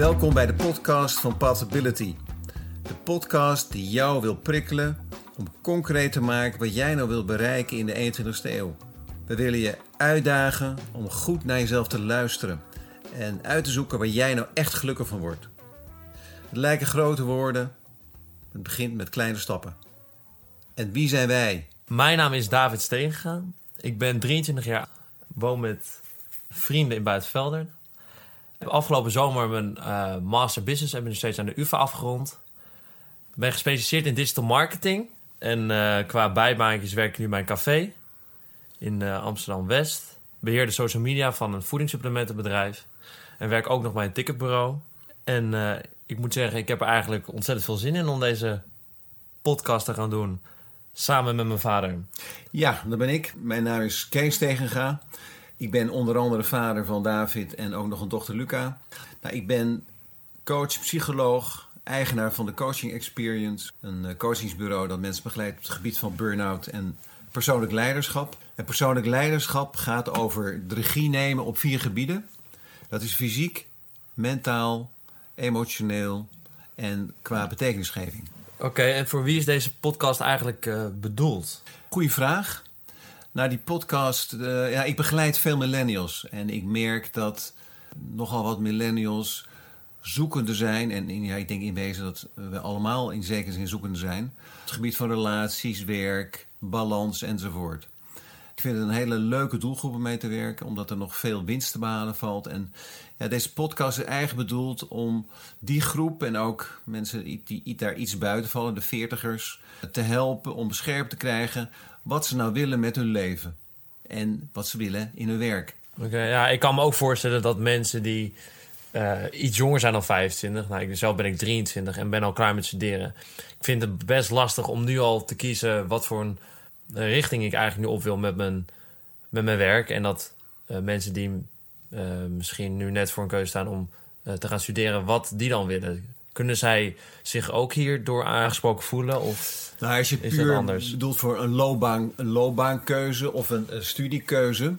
Welkom bij de podcast van Possibility. De podcast die jou wil prikkelen om concreet te maken wat jij nou wilt bereiken in de 21ste eeuw. We willen je uitdagen om goed naar jezelf te luisteren en uit te zoeken waar jij nou echt gelukkig van wordt. Het lijken grote woorden, het begint met kleine stappen. En wie zijn wij? Mijn naam is David Stegenga. Ik ben 23 jaar, woon met vrienden in Buitenvelder. Ik heb afgelopen zomer mijn uh, Master Business Administration aan de UvA afgerond. Ik ben gespecialiseerd in digital marketing. En uh, qua bijbaantjes werk ik nu bij een café in uh, Amsterdam-West. Beheer de social media van een voedingssupplementenbedrijf. En werk ook nog bij een ticketbureau. En ik moet zeggen, ik heb er eigenlijk ontzettend veel zin in om deze podcast te gaan doen. Samen met mijn vader. Ja, dat ben ik. Mijn naam is Kees Tegenga. Ik ben onder andere vader van David en ook nog een dochter Luca. Nou, ik ben coach, psycholoog, eigenaar van de Coaching Experience. Een eh, coachingsbureau dat mensen begeleidt op het gebied van burn-out en persoonlijk leiderschap. En persoonlijk leiderschap gaat over de regie nemen op vier gebieden. Dat is fysiek, mentaal, emotioneel en qua betekenisgeving. Oké, en voor wie is deze podcast eigenlijk uh, bedoeld? Goeie vraag. Nou, die podcast, uh, ja, ik begeleid veel millennials. En ik merk dat nogal wat millennials zoekende zijn. En ja, ik denk in wezen dat we allemaal in zekere zin zoekende zijn. Het gebied van relaties, werk, balans enzovoort. Ik vind het een hele leuke doelgroep om mee te werken, omdat er nog veel winst te behalen valt. En ja, deze podcast is eigenlijk bedoeld om die groep en ook mensen die, die daar iets buiten vallen, de veertigers, te helpen om beschermd te krijgen wat ze nou willen met hun leven. En wat ze willen in hun werk. Oké, ja, ik kan me ook voorstellen dat mensen die uh, iets jonger zijn dan 25. Nou, ik, zelf ben ik 23 en ben al klaar met studeren. Ik vind het best lastig om nu al te kiezen wat voor een richting ik eigenlijk nu op wil met mijn, met mijn werk. En dat uh, mensen die misschien nu net voor een keuze staan om te gaan studeren, wat die dan willen. Kunnen zij zich ook hierdoor aangesproken voelen? Of nou, als je is puur anders? bedoelt voor een, loopbaan, een loopbaankeuze of een, een studiekeuze...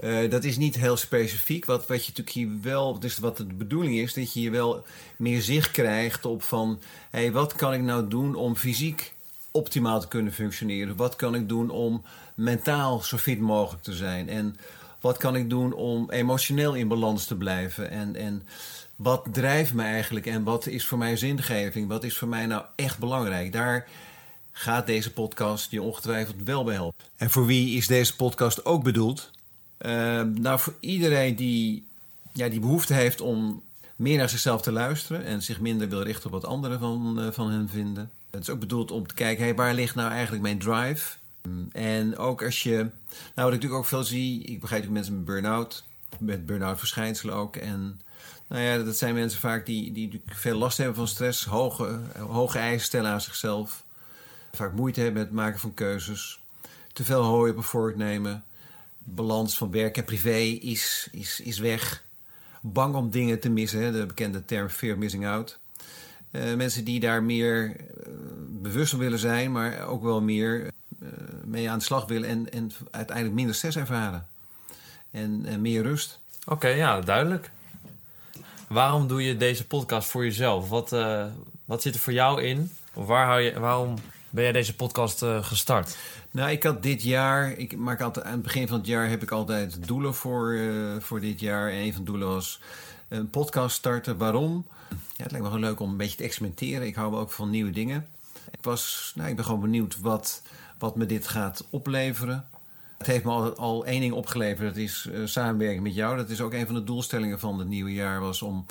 Uh, dat is niet heel specifiek. Wat, wat je natuurlijk hier wel, dus wat de bedoeling is, dat je hier wel meer zicht krijgt op van, hé, hey, wat kan ik nou doen om fysiek optimaal te kunnen functioneren? Wat kan ik doen om mentaal zo fit mogelijk te zijn? En wat kan ik doen om emotioneel in balans te blijven? En, en wat drijft me eigenlijk en wat is voor mij zingeving? Wat is voor mij nou echt belangrijk? Daar gaat deze podcast je ongetwijfeld wel bij helpen. En voor wie is deze podcast ook bedoeld? Uh, nou, voor iedereen die, ja, die behoefte heeft om meer naar zichzelf te luisteren en zich minder wil richten op wat anderen van, uh, van hen vinden. Het is ook bedoeld om te kijken, hey, waar ligt nou eigenlijk mijn drive? En ook als je, nou wat ik natuurlijk ook veel zie, ik begrijp ook mensen met burn-out, met burn-out verschijnselen ook. En nou ja, dat zijn mensen vaak die, die veel last hebben van stress, hoge, hoge eisen stellen aan zichzelf. Vaak moeite hebben met het maken van keuzes. Te veel hooi op een vork nemen. Balans van werk en privé is, is, is weg. Bang om dingen te missen, de bekende term fear missing out. Uh, mensen die daar meer uh, bewust van willen zijn, maar ook wel meer uh, mee aan de slag willen en, en uiteindelijk minder stress ervaren. En, meer rust. Oké, ja, duidelijk. Waarom doe je deze podcast voor jezelf? Wat, wat zit er voor jou in? Of waar hou je, waarom ben jij deze podcast uh, gestart? Nou, ik had dit jaar, ik maak altijd, aan het begin van het jaar heb ik altijd doelen voor, uh, voor dit jaar. En een van de doelen was een podcast starten. Waarom? Ja, het lijkt me gewoon leuk om een beetje te experimenteren. Ik hou ook van nieuwe dingen. Ik, was, nou, ik ben gewoon benieuwd wat, wat me dit gaat opleveren. Het heeft me al, al één ding opgeleverd. Dat is uh, samenwerking met jou. Dat is ook een van de doelstellingen van het nieuwe jaar. Was om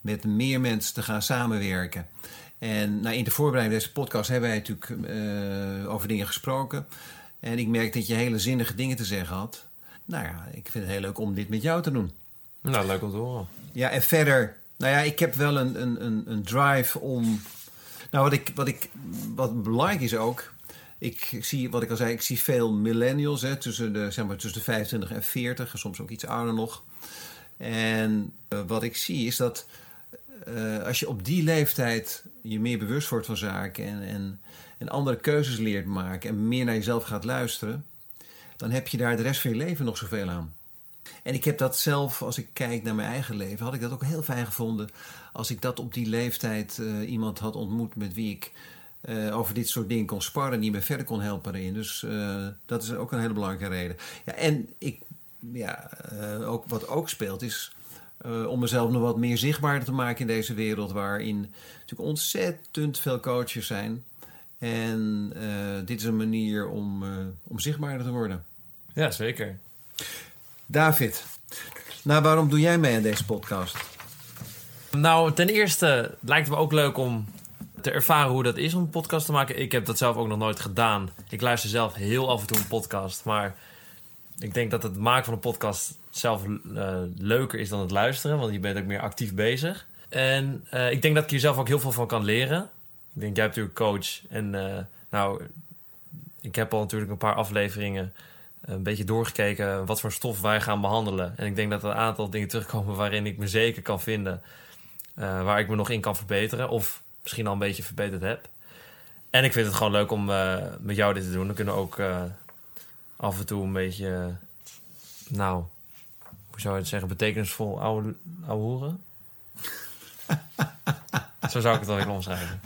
met meer mensen te gaan samenwerken. En nou, in de voorbereiding van deze podcast hebben wij natuurlijk uh, over dingen gesproken. En ik merk dat je hele zinnige dingen te zeggen had. Nou ja, ik vind het heel leuk om dit met jou te doen. Nou, leuk om te horen. Ja, en verder, nou ja, ik heb wel een, een, een, een drive om. Nou, wat, ik, wat, ik, wat belangrijk is ook. Ik zie, wat ik al zei, ik zie veel millennials hè, tussen, de, zeg maar, tussen de 25 en 40, en soms ook iets ouder nog. En uh, wat ik zie is dat uh, als je op die leeftijd je meer bewust wordt van zaken en, en, en andere keuzes leert maken en meer naar jezelf gaat luisteren, dan heb je daar de rest van je leven nog zoveel aan. En ik heb dat zelf, als ik kijk naar mijn eigen leven, had ik dat ook heel fijn gevonden. Als ik dat op die leeftijd uh, iemand had ontmoet met wie ik uh, over dit soort dingen kon sparren, die me verder kon helpen erin. Dus uh, dat is ook een hele belangrijke reden. Ja, en ik, ja, ook, wat ook speelt is om mezelf nog wat meer zichtbaarder te maken in deze wereld, waarin natuurlijk ontzettend veel coaches zijn. En dit is een manier om, om zichtbaarder te worden. Ja, zeker. David, nou, waarom doe jij mee aan deze podcast? Nou, ten eerste lijkt het me ook leuk om te ervaren hoe dat is om een podcast te maken. Ik heb dat zelf ook nog nooit gedaan. Ik luister zelf heel af en toe een podcast. Maar ik denk dat het maken van een podcast zelf uh, leuker is dan het luisteren. Want je bent ook meer actief bezig. En uh, ik denk dat ik hier zelf ook heel veel van kan leren. Ik denk, jij hebt natuurlijk coach. En uh, nou, ik heb al natuurlijk een paar afleveringen een beetje doorgekeken wat voor stof wij gaan behandelen. En ik denk dat er een aantal dingen terugkomen waarin ik me zeker kan vinden. Waar ik me nog in kan verbeteren. Of misschien al een beetje verbeterd heb. En ik vind het gewoon leuk om uh, met jou dit te doen. Dan kunnen we ook uh, af en toe een beetje, nou, hoe zou je het zeggen, betekenisvol ouwe, ouwe hoeren. Zo zou ik het wel willen omschrijven.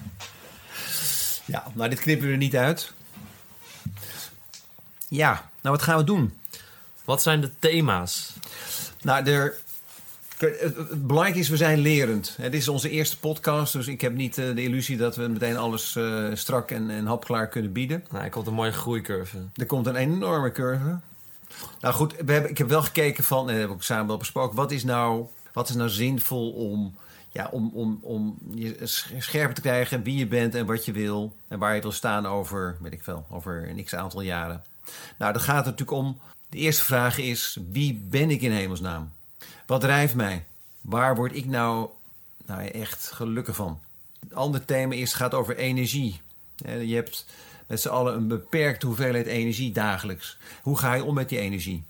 Ja, nou, dit knippen we er niet uit. Ja, nou wat gaan we doen? Wat zijn de thema's? Nou, er, het belangrijke is, we zijn lerend. Het is onze eerste podcast, dus ik heb niet uh, de illusie dat we meteen alles uh, strak en, en hapklaar kunnen bieden. Nou, er komt een mooie groeicurve. Er komt een enorme curve. Nou goed, we hebben, ik heb wel gekeken van, en dat hebben we ook samen wel besproken, wat is nou, wat is nou zinvol om, ja, om, om, om je scherper te krijgen wie je bent en wat je wil en waar je wil staan over, weet ik veel, over een x aantal jaren. Nou, dat gaat er natuurlijk om. De eerste vraag is: wie ben ik in hemelsnaam? Wat drijft mij? Waar word ik nou, nou echt gelukkig van? Het andere thema is, gaat over energie. Je hebt met z'n allen een beperkte hoeveelheid energie dagelijks. Hoe ga je om met die energie?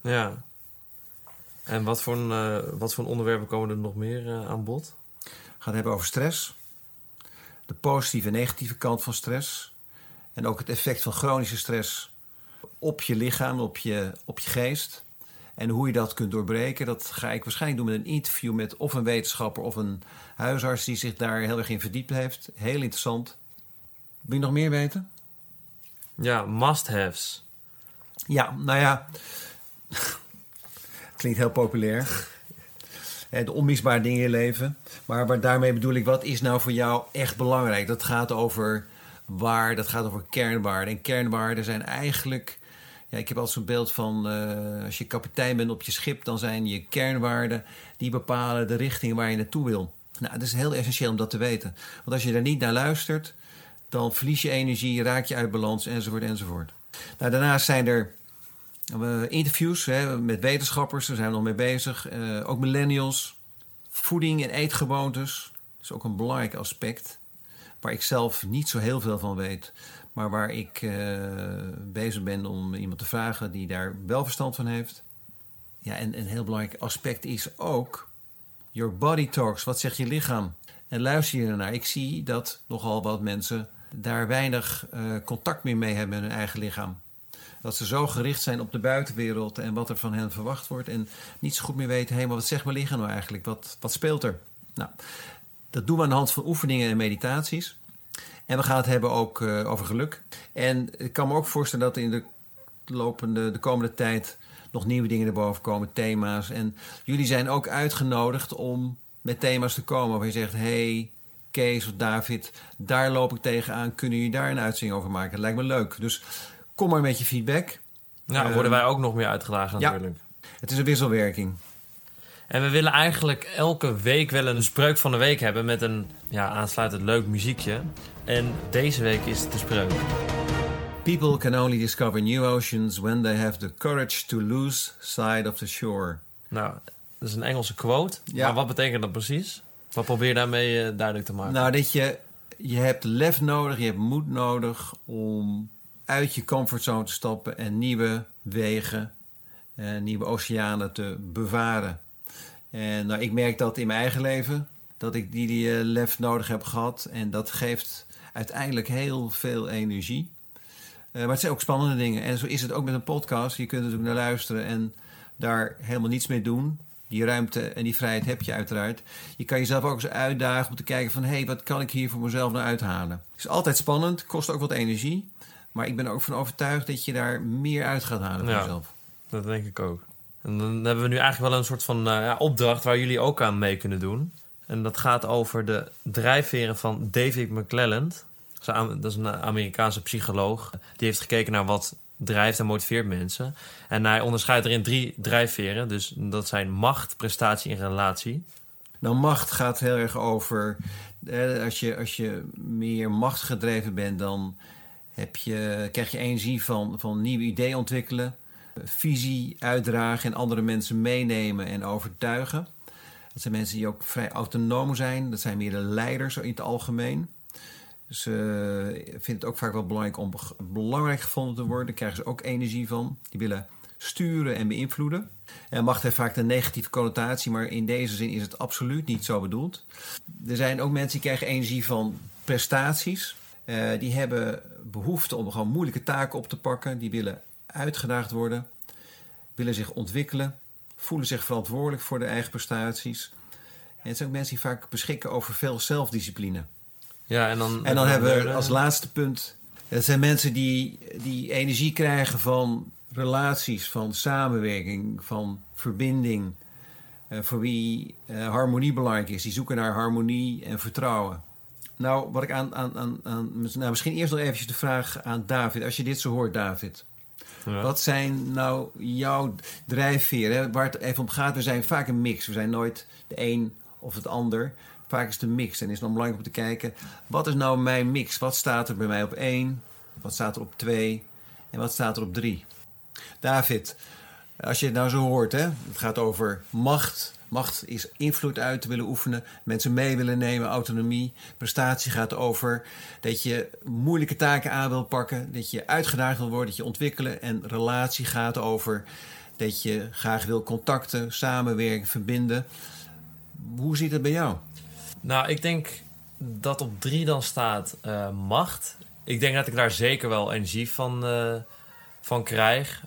Ja. En wat voor, uh, wat voor onderwerpen komen er nog meer uh, aan bod? We gaan het hebben over stress. De positieve en negatieve kant van stress. En ook het effect van chronische stress op je lichaam, op je, op je geest. En hoe je dat kunt doorbreken, dat ga ik waarschijnlijk doen met een interview met of een wetenschapper of een huisarts die zich daar heel erg in verdiept heeft. Heel interessant. Wil je nog meer weten? Ja, must-haves. Ja, nou ja. Klinkt heel populair. De onmisbare dingen in je leven. Maar, maar daarmee bedoel ik, wat is nou voor jou echt belangrijk? Dat gaat over waar, dat gaat over kernwaarden. En kernwaarden zijn eigenlijk. Ja, ik heb altijd zo'n beeld van uh, als je kapitein bent op je schip, dan zijn je kernwaarden die bepalen de richting waar je naartoe wil. Nou, het is heel essentieel om dat te weten. Want als je daar niet naar luistert, dan verlies je energie, raak je uit balans enzovoort enzovoort. Nou, daarnaast zijn er uh, interviews hè, met wetenschappers, daar zijn we nog mee bezig. Uh, ook millennials, voeding en eetgewoontes. Dat is ook een belangrijk aspect waar ik zelf niet zo heel veel van weet. Maar waar ik uh, bezig ben om iemand te vragen die daar wel verstand van heeft. Ja, en een heel belangrijk aspect is ook your body talks. Wat zegt je lichaam? En luister je ernaar. Ik zie dat nogal wat mensen daar weinig uh, contact meer mee hebben met hun eigen lichaam. Dat ze zo gericht zijn op de buitenwereld en wat er van hen verwacht wordt. En niet zo goed meer weten, hé, maar wat zegt mijn lichaam nou eigenlijk? Wat, wat speelt er? Nou, dat doen we aan de hand van oefeningen en meditaties. En we gaan het hebben ook uh, over geluk. En ik kan me ook voorstellen dat in de, lopende, de komende tijd nog nieuwe dingen erboven komen, thema's. En jullie zijn ook uitgenodigd om met thema's te komen waar je zegt: hey, Kees of David, daar loop ik tegenaan. Kunnen jullie daar een uitzending over maken? Dat lijkt me leuk. Dus kom maar met je feedback. Nou, uh, worden wij ook nog meer uitgedaagd natuurlijk. Ja, het is een wisselwerking. En we willen eigenlijk elke week wel een spreuk van de week hebben met een ja, aansluitend leuk muziekje. En deze week is het de spreuk. People can only discover new oceans when they have the courage to lose sight of the shore. Nou, dat is een Engelse quote. Ja. Maar wat betekent dat precies? Wat probeer je daarmee uh, duidelijk te maken? Nou, dat je, je hebt lef nodig, je hebt moed nodig om uit je comfortzone te stappen en nieuwe wegen, uh, nieuwe oceanen te bevaren. En nou, ik merk dat in mijn eigen leven, dat ik die, die uh, lef nodig heb gehad. En dat geeft uiteindelijk heel veel energie. Uh, maar het zijn ook spannende dingen. En zo is het ook met een podcast. Je kunt natuurlijk naar luisteren en daar helemaal niets mee doen. Die ruimte en die vrijheid heb je uiteraard. Je kan jezelf ook eens uitdagen om te kijken van... hé, hey, wat kan ik hier voor mezelf nou uithalen? Het is altijd spannend, kost ook wat energie. Maar ik ben er ook van overtuigd dat je daar meer uit gaat halen voor Ja. jezelf. Dat denk ik ook. En dan hebben we nu eigenlijk wel een soort van eh, opdracht waar jullie ook aan mee kunnen doen. En dat gaat over de drijfveren van David McClelland. Dat is een Amerikaanse psycholoog. Die heeft gekeken naar wat drijft en motiveert mensen. En hij onderscheidt erin drie drijfveren. Dus dat zijn macht, prestatie en relatie. Nou, macht gaat heel erg over. als, je, als je meer machtsgedreven bent, dan heb je, krijg je energie van, van nieuwe ideeën ontwikkelen, visie uitdragen en andere mensen meenemen en overtuigen. Dat zijn mensen die ook vrij autonoom zijn. Dat zijn meer de leiders in het algemeen. Dus eh, ik vind het ook vaak wel belangrijk om belangrijk gevonden te worden. Daar krijgen ze ook energie van. Die willen sturen en beïnvloeden. En macht heeft vaak een negatieve connotatie, maar in deze zin is het absoluut niet zo bedoeld. Er zijn ook mensen die krijgen energie van prestaties. Eh, die hebben behoefte om gewoon moeilijke taken op te pakken. Die willen uitgedaagd worden, willen zich ontwikkelen, voelen zich verantwoordelijk voor de eigen prestaties. En het zijn ook mensen die vaak beschikken over veel zelfdiscipline. Ja, en dan, En dan hebben we als laatste punt. Het zijn mensen die, die energie krijgen van relaties, van samenwerking, van verbinding. Eh, voor wie eh, harmonie belangrijk is. Die zoeken naar harmonie en vertrouwen. Nou, wat ik aan, aan, aan, aan. Nou, misschien eerst nog eventjes de vraag aan David. Als je dit zo hoort, David. Wat zijn nou jouw drijfveren? Waar het even om gaat, we zijn vaak een mix. We zijn nooit de een of het ander. Vaak is het een mix. En het is dan belangrijk om te kijken, wat is nou mijn mix? Wat staat er bij mij op één? Wat staat er op twee? En wat staat er op drie? David, als je het nou zo hoort, hè? het gaat over macht. Macht is invloed uit te willen oefenen, mensen mee willen nemen, autonomie. Prestatie gaat over dat je moeilijke taken aan wil pakken, dat je uitgedaagd wil worden, dat je ontwikkelen. En relatie gaat over dat je graag wil contacten, samenwerken, verbinden. Hoe zit het bij jou? Nou, ik denk dat op drie dan staat eh, macht. Ik denk dat ik daar zeker wel energie van, eh, van krijg.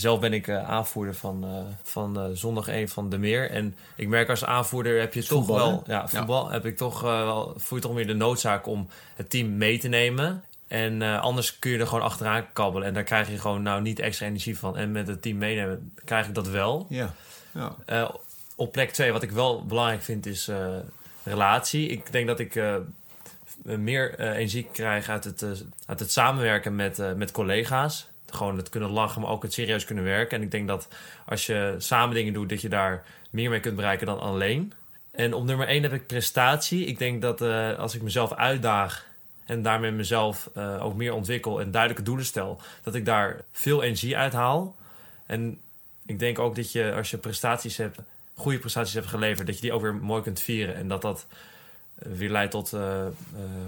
Zelf ben ik eh, aanvoerder van, eh, van eh, zondag 1 van de Meer. En ik merk als aanvoerder heb je toch Voetbal, wel... hè? Ja, voetbal heb ik toch wel... Voel je toch meer de noodzaak om het team mee te nemen. En anders kun je er gewoon achteraan kabbelen. En daar krijg je gewoon nou niet extra energie van. En met het team meenemen krijg ik dat wel. Ja, ja. Op plek 2, wat ik wel belangrijk vind, is relatie. Ik denk dat ik meer energie krijg uit het, uit het samenwerken met, met collega's. Gewoon het kunnen lachen, maar ook het serieus kunnen werken. En ik denk dat als je samen dingen doet, dat je daar meer mee kunt bereiken dan alleen. En op nummer 1 heb ik prestatie. Ik denk dat eh, als ik mezelf uitdaag en daarmee mezelf eh, ook meer ontwikkel en duidelijke doelen stel, dat ik daar veel energie uit haal. En ik denk ook dat je, als je prestaties hebt, goede prestaties hebt geleverd, dat je die ook weer mooi kunt vieren. En dat dat eh, weer leidt tot eh,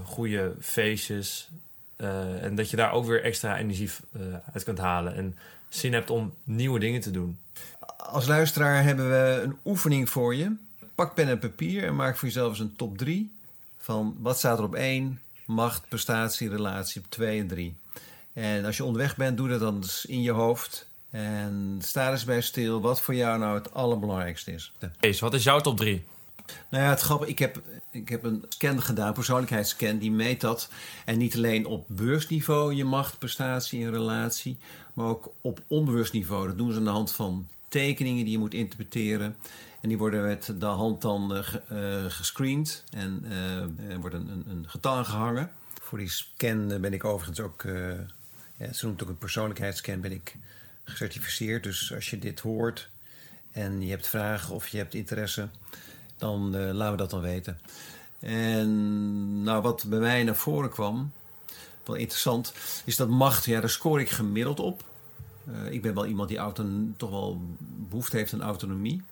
goede feestjes. Eh, en dat je daar ook weer extra energie eh, uit kunt halen. En zin hebt om nieuwe dingen te doen. Als luisteraar hebben we een oefening voor je. Pak pen en papier en maak voor jezelf eens een top 3 van wat staat er op 1, macht, prestatie, relatie op 2 en 3. En als je onderweg bent, doe dat dan eens in je hoofd. En sta eens bij stil wat voor jou nou het allerbelangrijkste is. Kees, wat is jouw top 3? Nou ja, het grappige, ik heb, ik heb een scan gedaan, persoonlijkheidsscan, die meet dat. En niet alleen op beursniveau, je macht, prestatie en relatie, maar ook op onbewust niveau. Dat doen ze aan de hand van tekeningen die je moet interpreteren. En die worden met de hand dan eh, eh, gescreend en eh, er wordt een, een, getal aan gehangen. Voor die scan ben ik overigens ook, eh, ja, ze noemt ook een persoonlijkheidsscan, ben ik gecertificeerd. Dus als je dit hoort en je hebt vragen of je hebt interesse, dan eh, laten we dat dan weten. En nou, wat bij mij naar voren kwam, wel interessant, is dat macht, ja, daar scoor ik gemiddeld op. Eh, ik ben wel iemand die auton- toch wel behoefte heeft aan autonomie.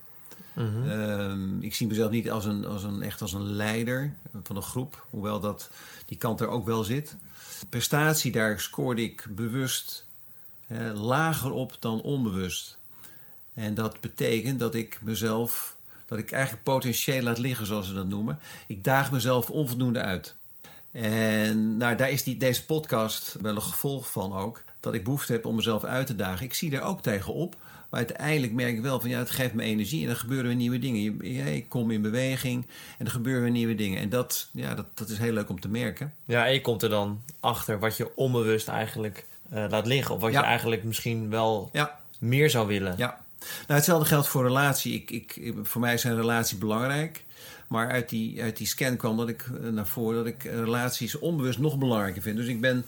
Ehm, ik zie mezelf niet als een, als een, echt als een leider van een groep, hoewel dat, die kant er ook wel zit. Prestatie, daar scoorde ik bewust lager op dan onbewust. En dat betekent dat ik mezelf, dat ik eigenlijk potentieel laat liggen, zoals ze dat noemen. Ik daag mezelf onvoldoende uit. En nou, daar is die, deze podcast wel een gevolg van ook. Dat ik behoefte heb om mezelf uit te dagen. Ik zie er ook tegen op. Maar uiteindelijk merk ik wel van ja, het geeft me energie en dan gebeuren weer nieuwe dingen. Ik kom in beweging en er gebeuren weer nieuwe dingen. En dat, ja, dat, dat is heel leuk om te merken. Ja, en je komt er dan achter wat je onbewust eigenlijk eh, laat liggen. Of wat Ja. je eigenlijk misschien wel Ja, meer zou willen. ja. Nou, hetzelfde geldt voor relatie. Ik, ik, voor mij is een relatie belangrijk. Maar uit die, uit die scan kwam dat ik eh, naar voren dat ik relaties onbewust nog belangrijker vind. Dus ik ben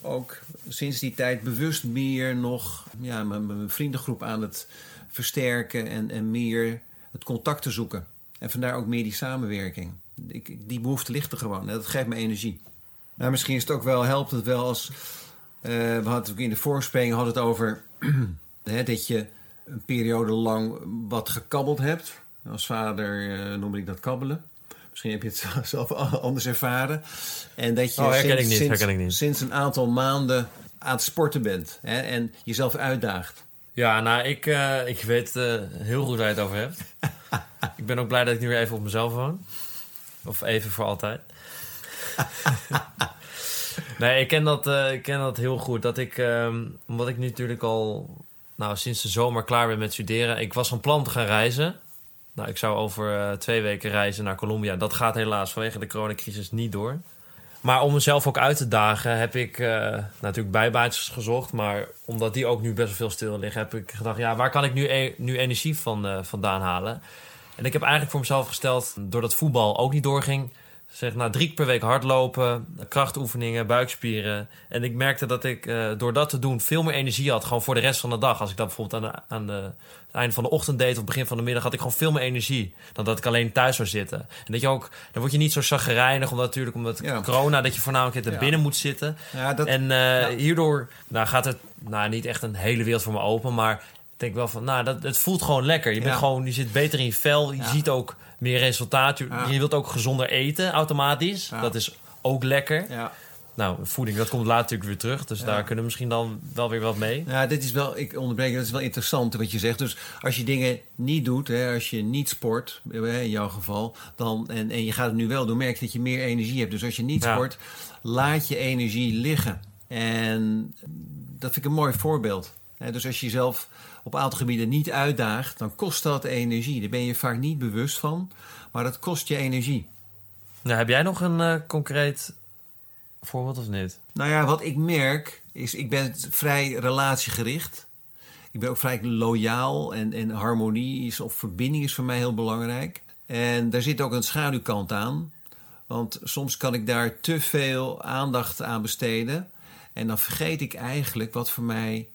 ook sinds die tijd bewust meer nog ja, mijn, vriendengroep aan het versterken en, en meer het contact te zoeken. En vandaar ook meer die samenwerking. Ik, die behoefte ligt er gewoon. Dat geeft me energie. Nou, misschien is het ook wel, helpt het wel als... eh, we hadden in de voorspreking hadden het over hè, dat je een periode lang wat gekabbeld hebt. Als vader eh, noemde ik dat kabbelen. Misschien heb je het zelf anders ervaren. En dat je Oh, sinds, ik niet, sinds, een aantal maanden aan het sporten bent. Hè, en jezelf uitdaagt. Ja, nou, ik, eh, ik weet eh, heel goed waar je het over hebt. ik ben ook blij dat ik nu weer even op mezelf woon. Of even voor altijd. nee, ik ken, dat, ik ken dat heel goed. Dat ik, ehm, omdat ik nu natuurlijk al nou, sinds de zomer klaar ben met studeren. Ik was van plan te gaan reizen. Nou, ik zou over eh, twee weken reizen naar Colombia. Dat gaat helaas vanwege de coronacrisis niet door. Maar om mezelf ook uit te dagen heb ik eh, natuurlijk bijbaantjes gezocht. Maar omdat die ook nu best wel veel stil liggen, heb ik gedacht... ja, waar kan ik nu, e- nu energie van, eh, vandaan halen? En ik heb eigenlijk voor mezelf gesteld, doordat voetbal ook niet doorging... zeg, na drie keer per week hardlopen, krachtoefeningen, buikspieren. En ik merkte dat ik eh, door dat te doen veel meer energie had... gewoon voor de rest van de dag. Als ik dat bijvoorbeeld aan, de, aan de, het einde van de ochtend deed... of begin van de middag, had ik gewoon veel meer energie... dan dat ik alleen thuis zou zitten. En dat je ook, dan word je niet zo chagrijnig... omdat natuurlijk omdat Ja. corona... dat je voornamelijk er Ja. binnen moet zitten... Ja, dat, En eh, hierdoor nou, gaat het nou, niet echt een hele wereld voor me open. Maar ik denk wel van, nou, dat, het voelt gewoon lekker. Je, bent gewoon, je zit beter in je vel. Je ziet ook meer resultaat. Je, Ja. je wilt ook gezonder eten automatisch. Ja. Dat is ook lekker. ja. Nou, voeding, dat komt later natuurlijk weer terug. Dus Ja. daar kunnen we misschien dan wel weer wat mee. Ja, dit is wel, ik onderbreek, dat is wel interessant wat je zegt. Dus als je dingen niet doet, hè, als je niet sport, in jouw geval, dan, en, en je gaat het nu wel doen, merk je dat je meer energie hebt. Dus als je niet sport, laat je energie liggen. En dat vind ik een mooi voorbeeld. Dus als je jezelf op een aantal gebieden niet uitdaagt, dan kost dat energie. Daar ben je vaak niet bewust van, maar dat kost je energie. Nou, heb jij nog een eh, concreet voorbeeld of niet? Nou ja, wat ik merk is, ik ben vrij relatiegericht. Ik ben ook vrij loyaal en, en harmonie is, of verbinding is voor mij heel belangrijk. En daar zit ook een schaduwkant aan. Want soms kan ik daar te veel aandacht aan besteden. En dan vergeet ik eigenlijk wat voor mij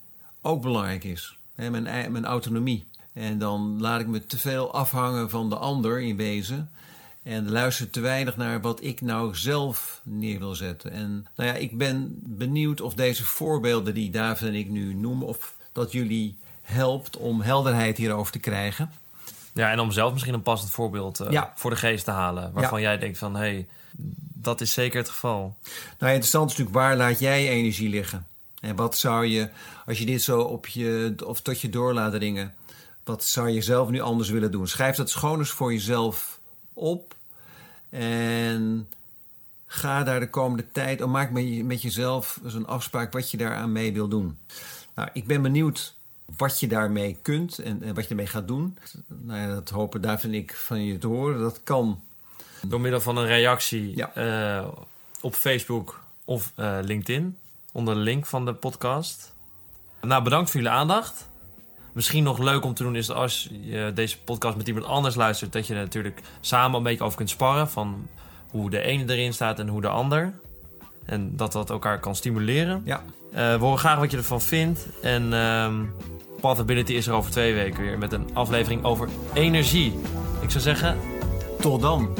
ook belangrijk is. Hè, mijn, mijn autonomie. En dan laat ik me te veel afhangen van de ander in wezen. En luister te weinig naar wat ik nou zelf neer wil zetten. En nou ja, ik ben benieuwd of deze voorbeelden die David en ik nu noemen, of dat jullie helpt om helderheid hierover te krijgen. Ja, en om zelf misschien een passend voorbeeld eh, Ja. voor de geest te halen. Waarvan jij denkt van, hé, hey, dat is zeker het geval. Nou, interessant is natuurlijk, waar laat jij energie liggen? En wat zou je, als je dit zo op je, of tot je door laat dringen, wat zou je zelf nu anders willen doen? Schrijf dat schoon eens voor jezelf op. En ga daar de komende tijd, of maak met, je, met jezelf een afspraak wat je daaraan mee wil doen. Nou, ik ben benieuwd wat je daarmee kunt en, en wat je ermee gaat doen. Nou ja, dat hopen daar vind ik van je te horen. Dat kan Door middel van een reactie Ja. eh, op Facebook of eh, LinkedIn. Onder de link van de podcast. Nou, bedankt voor jullie aandacht. Misschien nog leuk om te doen is als je deze podcast met iemand anders luistert... dat je er natuurlijk samen een beetje over kunt sparren... van hoe de ene erin staat en hoe de ander. En dat dat elkaar kan stimuleren. Ja. Eh, we horen graag wat je ervan vindt. En ehm Pathability is er over twee weken weer... met een aflevering over energie. Ik zou zeggen, tot dan.